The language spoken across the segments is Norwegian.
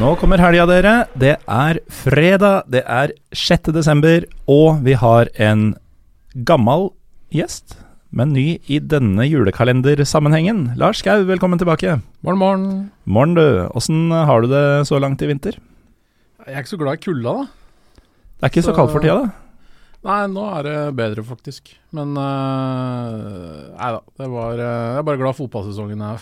Nå kommer helga, dere. Det er fredag, det er 6. desember, og vi har en gammel gjest, men ny i denne julekalendersammenhengen. Lars Skau, velkommen tilbake. Morgen, morgen. Morgen, du. Åssen har du det så langt i vinter? Jeg er ikke så glad i kulda, da. Det er ikke så, Så- kaldt for tida, da. Nei, nå er det bedre, faktisk. Men uh, Nei da. Det var, uh, jeg er bare glad fotballsesongen er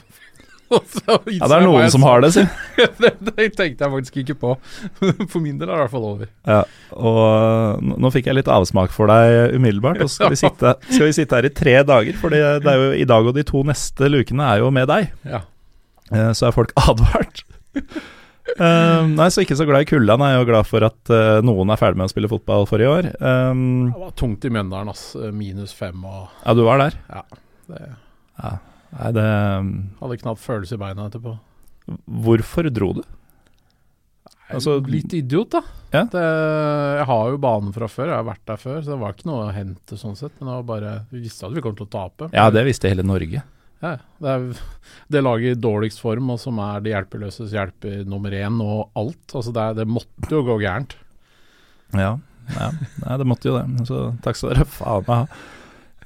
Ja, det er noen som har det, si. det, det tenkte jeg faktisk ikke på. For min del er det i hvert fall over. Ja, og nå- nå fikk jeg litt avsmak for deg umiddelbart. Og skal vi sitte, skal vi sitte her i tre dager, for det er jo i dag og de to neste lukene er jo med deg. Ja. Eh, Så er folk advart. Eh, nei, så ikke så glad i kulda. Jeg er jo glad for at uh, noen er ferdig med å spille fotball for i år. Um, Det var tungt i Mjøndalen, ass. Minus fem og ja, du var der? Ja, det. Nei, det Hadde knapt følelse i beina etterpå. Hvorfor dro du? Altså- Litt idiot, da. Ja. Det, jeg har jo banen fra før, jeg har vært der før, så det var ikke noe å hente sånn sett. Men det var bare Vi visste at vi kom til å tape. Ja, det visste hele Norge. Ja, det er det laget i dårligst form, og som er de hjelpeløses hjelper nummer én og alt. Altså det, det måtte jo gå gærent. Ja, ja. Nei, det måtte jo det. Så takk skal dere faen meg ha.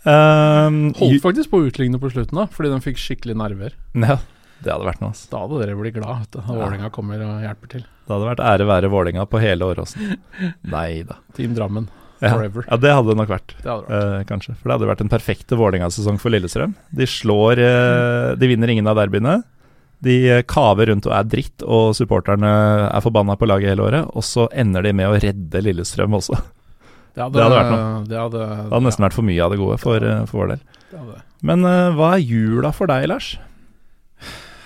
Um, Holdt faktisk på å utligne på slutten, da, fordi de fikk skikkelig nerver. ja, det hadde vært noe. Altså. Da hadde dere blitt glad vet du, når Vålerenga kommer og hjelper til. Det hadde vært ære være Vålerenga på hele Åråsen. Nei da. Team Drammen, Ja. forever. ja, det hadde det nok vært. Det vært. Eh, kanskje. For det hadde vært en perfekte Vålerenga-sesong for Lillestrøm. De slår eh, De vinner ingen av derbyene. De eh, kaver rundt og er dritt, og supporterne er forbanna på laget hele året. Og så ender de med å redde Lillestrøm også. Det hadde, det hadde vært noe. Det hadde, Det hadde nesten vært for mye av det gode for, eh, for vår del. Men uh, hva er jula for deg, Lars?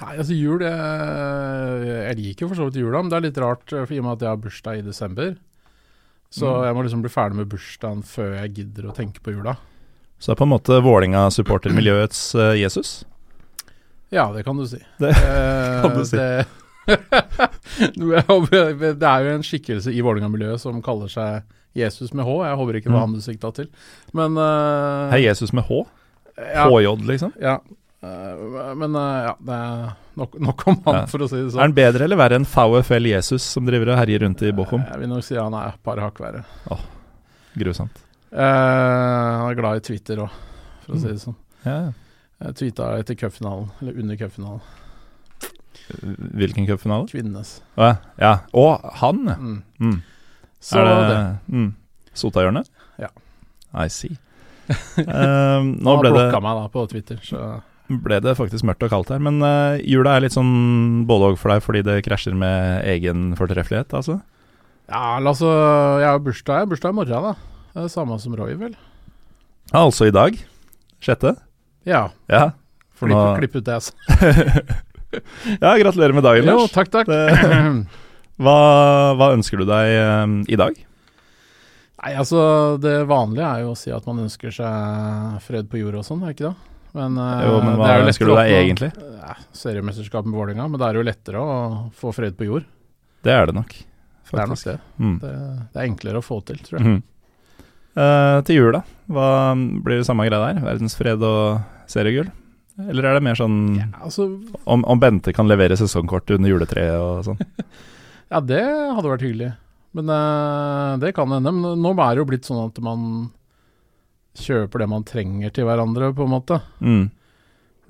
Nei, altså jul jeg, jeg liker jo for så vidt jula, men det er litt rart eh, for i og med at jeg har bursdag i desember. Så Mm. jeg må liksom bli ferdig med bursdagen før jeg gidder å tenke på jula. Så det er på en måte Vålinga-supportermiljøets uh, Jesus? Ja, det kan du si. Det Eh, kan du si. Det, det er jo en skikkelse i Vålerenga-miljøet som kaller seg Jesus med H. Jeg håper ikke det var Mm. han du sikta til. Men uh, Hei, Jesus med H? ja, HJ, liksom? ja. Uh, men uh, ja, det er nok, nok om han, Ja. for å si det Er sånn. han bedre eller verre enn VFL Jesus, som driver og herjer rundt i Bochum? Jeg vil nok si han er et par hakk verre. Grusomt. Eh, han er glad i Twitter òg, for å si det sånn. Mm. Yeah. Jeg tweeta etter cupfinalen, eller under cupfinalen. Hvilken cupfinale? Kvinnenes. Ja. ja. Og han, ja. Mm. Mm. Så er det, det. Mm. Sotahjørnet? Ja. I see. Ehm, nå Han ble det, blokka meg da på Twitter, så ble det faktisk mørkt og kaldt her, men uh, jula er litt sånn både òg for deg fordi det krasjer med egen fortreffelighet, altså? Ja, altså, jeg har bursdag, jeg har bursdag i morgen, da. Det er samme som Roy, vel? Ja, altså i dag? Sjette? Ja. Ja. For Klipp, nå klipp ut det sa. Ja, gratulerer med dagen, Lars. Jo, takk, takk. Hva, hva ønsker du deg um, i dag? Nei, altså, det vanlige er jo å si at man ønsker seg fred på jorda og sånn, er ikke det? Men, eh, Jo, men det hva er jo ønsker du deg egentlig? Ja, seriemesterskap med Vålerenga, men det er jo lettere å få fred på jord. Det er det nok. Det er nok det. Mm. det. Det er enklere å få til, tror jeg. Mm. Uh, til jul, da? Hva Blir det samme greia der? Verdensfred og seriegull? Eller er det mer sånn Ja, altså, om, om Bente kan levere sesongkort under juletreet og sånn? ja, det hadde vært hyggelig. Men uh, det kan hende. Men nå er det jo blitt sånn at man kjøper det man trenger til hverandre, på en måte. Mm.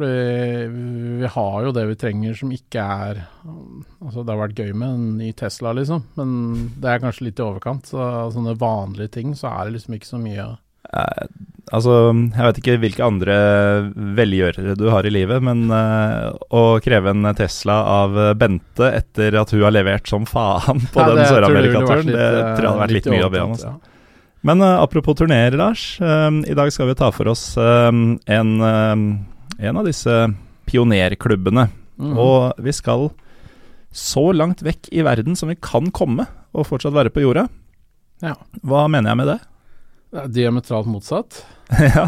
Fordi vi har jo det vi trenger som ikke er Altså, det har vært gøy med en ny Tesla, liksom, men det er kanskje litt i overkant. Så sånne vanlige ting, så er det liksom ikke så mye Eh, altså, jeg vet ikke hvilke andre velgjørere du har i livet, men uh, å kreve en Tesla av Bente etter at hun har levert som faen på Nei, den Sør-Amerika-turen, det tror jeg hadde vært litt, litt mye å be om. Altså. ja. Men uh, apropos turneer, Lars. eh, I dag skal vi ta for oss eh, en, eh, en av disse pionerklubbene. Mm. Og vi skal så langt vekk i verden som vi kan komme, og fortsatt være på jorda. Ja. Hva mener jeg med det? Det er diametralt motsatt. ja,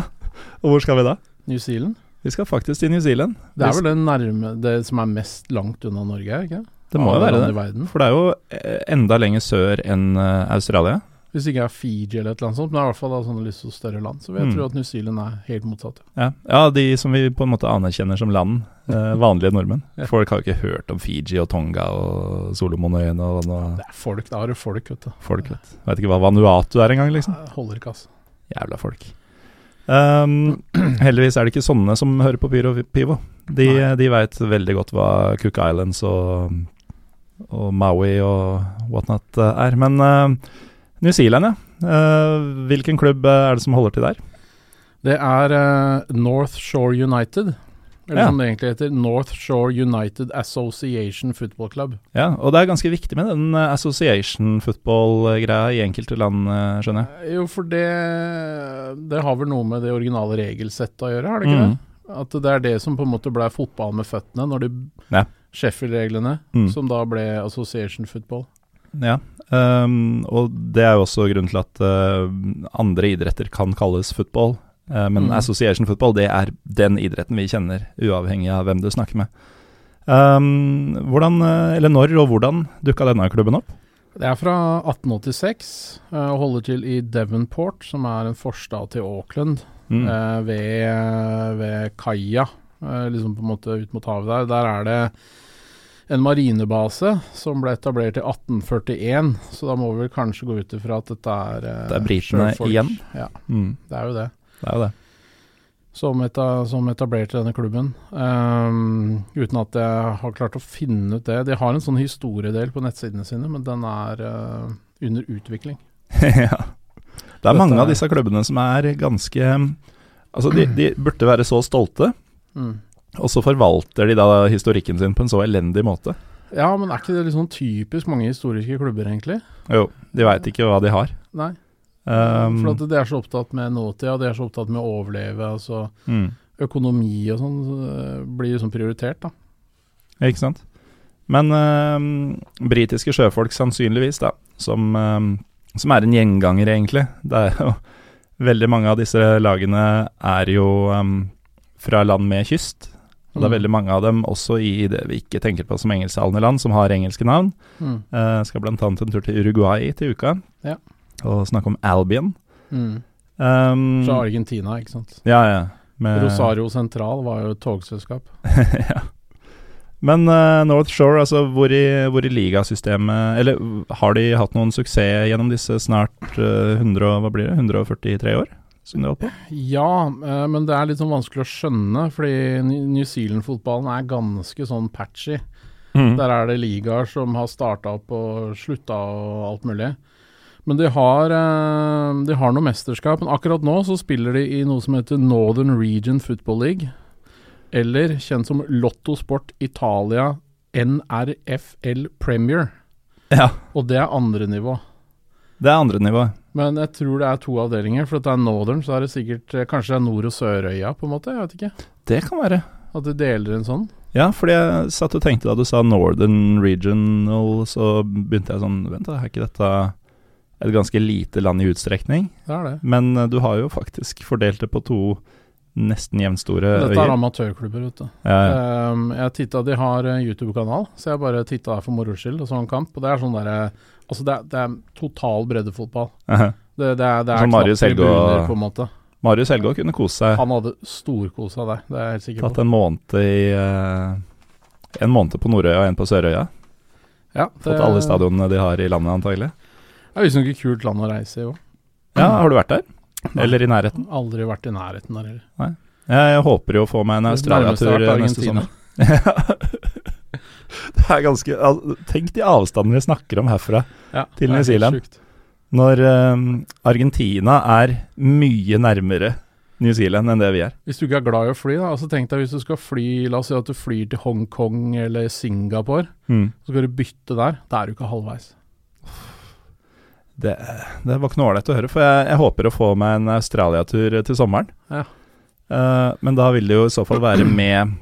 og hvor skal vi da? New Zealand. Vi skal faktisk til New Zealand. Det er vel det nærme Det som er mest langt unna Norge, ikke? Det må jo være det. Verden. For det er jo eh, enda lenger sør enn eh, Australia. Hvis ikke er Fiji eller et eller annet sånt, men det er i hvert fall sånne litt så større land. Så jeg Mm. tror at New Zealand er helt motsatt. Ja. ja, de som vi på en måte anerkjenner som land. eh, vanlige nordmenn. Ja. Folk har jo ikke hørt om Fiji og Tonga og Solomonøyene og noe Det er folk, da har du folk, vet du. folk, vet Veit ikke hva Vanuatu er engang, liksom. Holder ikke, altså. Jævla folk. Um, heldigvis er det ikke sånne som hører på Pyro Pivo. De, Nei. de veit veldig godt hva Cook Islands og, og Maui og whatnot eh, er. Men uh, New Zealand, ja. Uh, hvilken klubb er det som holder til der? Det er uh, North Shore United. Eller Ja. som det egentlig heter, North Shore United Association Football Club. Ja, og det er ganske viktig med den eh, association football-greia i enkelte land, eh, skjønner jeg. Eh, Jo, for det Det har vel noe med det originale regelsettet å gjøre, har det ikke Mm. det? At det er det som på en måte ble fotball med føttene, når de Ja. Sheffield-reglene, Mm. som da ble association football. Ja, um, og det er jo også grunnen til at uh, andre idretter kan kalles football. Eh, men Mm. association football, det er den idretten vi kjenner, uavhengig av hvem du snakker med. Um, hvordan, eh, eller når og hvordan dukka denne klubben opp? Det er fra 1886 eh, og holder til i Devonport, som er en forstad til Auckland, Mm. ved, ved kaia, liksom på en måte ut mot havet der. Der er det en marinebase som ble etablert i 1841, så da må vi vel kanskje gå ut ifra at dette er eh, Det er britene igjen? Ja, Mm, det er jo det. Det er jo det. Som, etab som etablerte denne klubben. Um, uten at jeg har klart å finne ut det. De har en sånn historiedel på nettsidene sine, men den er uh, under utvikling. ja. Det er mange av disse klubbene som er ganske Altså, de, de burde være så stolte, Mm. og så forvalter de da historikken sin på en så elendig måte. Ja, men er ikke det sånn typisk mange historiske klubber, egentlig? Jo, de veit ikke hva de har. Nei. Um, For at de er så opptatt med nåtida, de er så opptatt med å overleve. Altså mm. økonomi og sånn så, blir liksom prioritert, da. Ikke sant? Men øhm, britiske sjøfolk sannsynligvis, da, som, øhm, som er en gjenganger, egentlig. Det er jo Veldig mange av disse lagene er jo øhm, fra land med kyst. Og det er Mm. veldig mange av dem også i det vi ikke tenker på som engelsktalende land, som har engelske navn. Mm. Uh, skal annet en tur til Uruguay til uka, Ja. Og snakke om Albion. Mm. Um, Fra Argentina, ikke sant. ja, ja. med- Rosario Sentral var jo et togselskap. ja. Men uh, North Shore, altså hvor i, hvor i ligasystemet Eller har de hatt noen suksess gjennom disse snart uh, 100, hva blir det, 143 år? Som de holdt på? Ja, uh, men det er litt sånn vanskelig å skjønne, fordi New Zealand-fotballen er ganske sånn patchy. Mm. Der er det ligaer som har starta opp og slutta og alt mulig. Men de har, eh, de har noe mesterskap. Men akkurat nå så spiller de i noe som heter Northern Region Football League. Eller kjent som Lotto Sport Italia NRFL Premier. Ja, Og det er andre nivå. det er andre nivå. Men jeg tror det er to avdelinger. For at det er Northern, så er det sikkert eh, Kanskje det er Nord- og Sørøya, på en måte. Jeg vet ikke. Det kan være. At de deler en sånn. Ja, fordi jeg satt og tenkte da du sa Northern Regional, så begynte jeg sånn Vent, er ikke dette et ganske lite land i utstrekning? Det er det. Men eh, du har jo faktisk fordelt det på to nesten jevnstore Dette er amatørklubber, vet du. Ja, ja. Um, jeg titta, De har eh, YouTube-kanal, så jeg bare titta der for moro skyld og så en kamp. Og det er sånn derre Altså, det er, det er total breddefotball. Aha. Det, det er, det er Som knapt tribuner, på en måte. Marius Helgå kunne kose seg. Han hadde storkosa der, det er jeg helt sikker Tatt på. en måned i eh, En måned på Nordøya og en på Sørøya. Ja, det, Fått alle stadionene de har i landet, antagelig. Det er visstnok et kult land å reise i òg. Ja, Har du vært der? Nei. Eller i nærheten? Aldri vært i nærheten der heller. Jeg håper jo å få meg en Australia-tur neste sommer. det er ganske al- Tenk de avstandene vi snakker om herfra Ja, Til New Zealand. Når um, Argentina er mye nærmere New Zealand enn det vi er. Hvis du ikke er glad i å fly, da, altså tenk deg hvis du skal fly La oss si at du flyr til Hongkong eller Singapore, Mm. så skal du bytte der. Da er du ikke halvveis. Det, det var ikke noe ålreit å høre, for jeg, jeg håper å få meg en Australia-tur til sommeren. Ja. Uh, men da vil det jo i så fall være med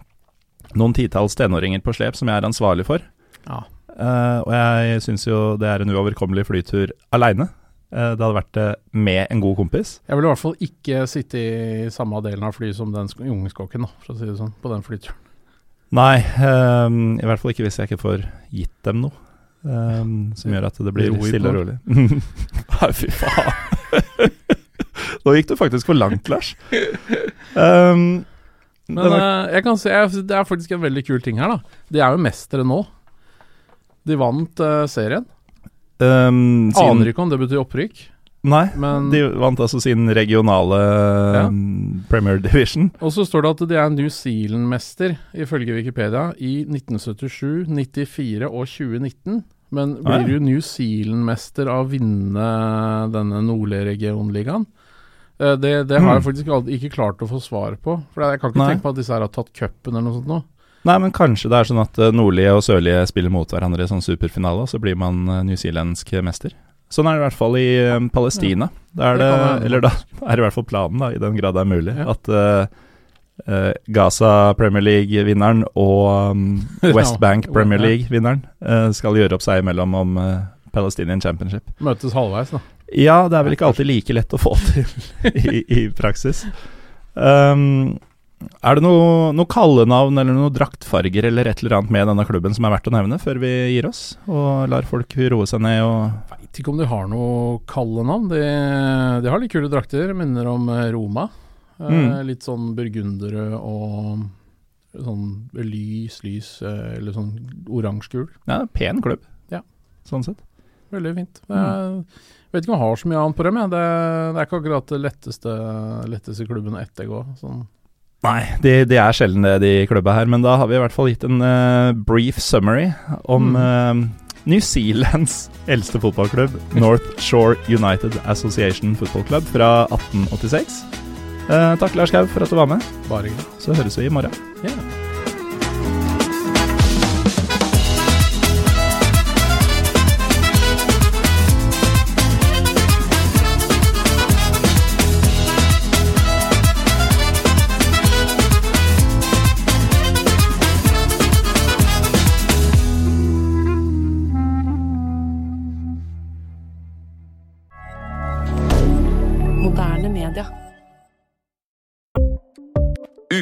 noen titalls tenåringer på slep som jeg er ansvarlig for. Ja. Uh, og jeg syns jo det er en uoverkommelig flytur aleine. det hadde vært med en god kompis. Jeg vil i hvert fall ikke sitte i samme delen av flyet som den sk- jungeskokken, da, for å si det sånn, på den flyturen. Nei, eh, i hvert fall ikke hvis jeg ikke får gitt dem noe. Eh, som gjør at det blir Ro stille og rolig. Nei, fy faen. Nå gikk du faktisk for langt, Lars. Um, Men var, eh, jeg kan si, jeg, det er faktisk en veldig kul ting her, da. De er jo mestere nå. De vant uh, serien. um, siden... Aner ikke om det betyr opprykk, Nei, men de vant altså sin regionale Ja. um, Premier Division. Og så står det at de er New Zealand-mester, ifølge Wikipedia, i 1977, 94 og 2019. Men blir du New Zealand-mester av å vinne denne nordlige regionligaen? Eh, Det, det har jeg faktisk aldri, ikke klart å få svar på. For jeg kan ikke Hmm. Nei. tenke på at disse her har tatt cupen eller noe sånt nå. Nei, men kanskje det er sånn at eh, nordlige og sørlige spiller mot hverandre i sånn superfinale, og så blir man eh, newzealandsk mester. Sånn er det i hvert fall i um, Palestina. Da er Det eller da er i hvert fall planen, da, i den grad det er mulig, at uh, Gaza Premier League-vinneren og um, West Bank Premier. League-vinneren uh, skal gjøre opp seg imellom om Palestinian Championship. Møtes halvveis, da. Ja, det er vel ikke alltid like lett å få til i, i praksis. Um, er det noe, noe kallenavn eller noe draktfarger eller et eller annet med denne klubben som er verdt å nevne før vi gir oss og lar folk roe seg ned og Veit ikke om de har noe kallenavn. De, de har litt kule drakter. Minner om eh, Roma. Eh, Mm. Litt sånn burgundere og sånn lys, lys, eh, eller sånn oransje-gul. Ja, pen klubb, Ja. sånn sett. Veldig fint. Jeg er, vet ikke om jeg har så mye annet på dem. Jeg. Det, det er ikke akkurat det letteste, letteste klubben å ettergå. Sånn. Nei, de, de er sjelden det, de klubba her, men da har vi i hvert fall gitt en uh, brief summary om eh, New Zealands eldste fotballklubb, North Shore United Association Football Club fra 1886. Eh, takk, Lars Gaug, for at du var med. Bare hyggelig. Så høres vi i morgen. Ja.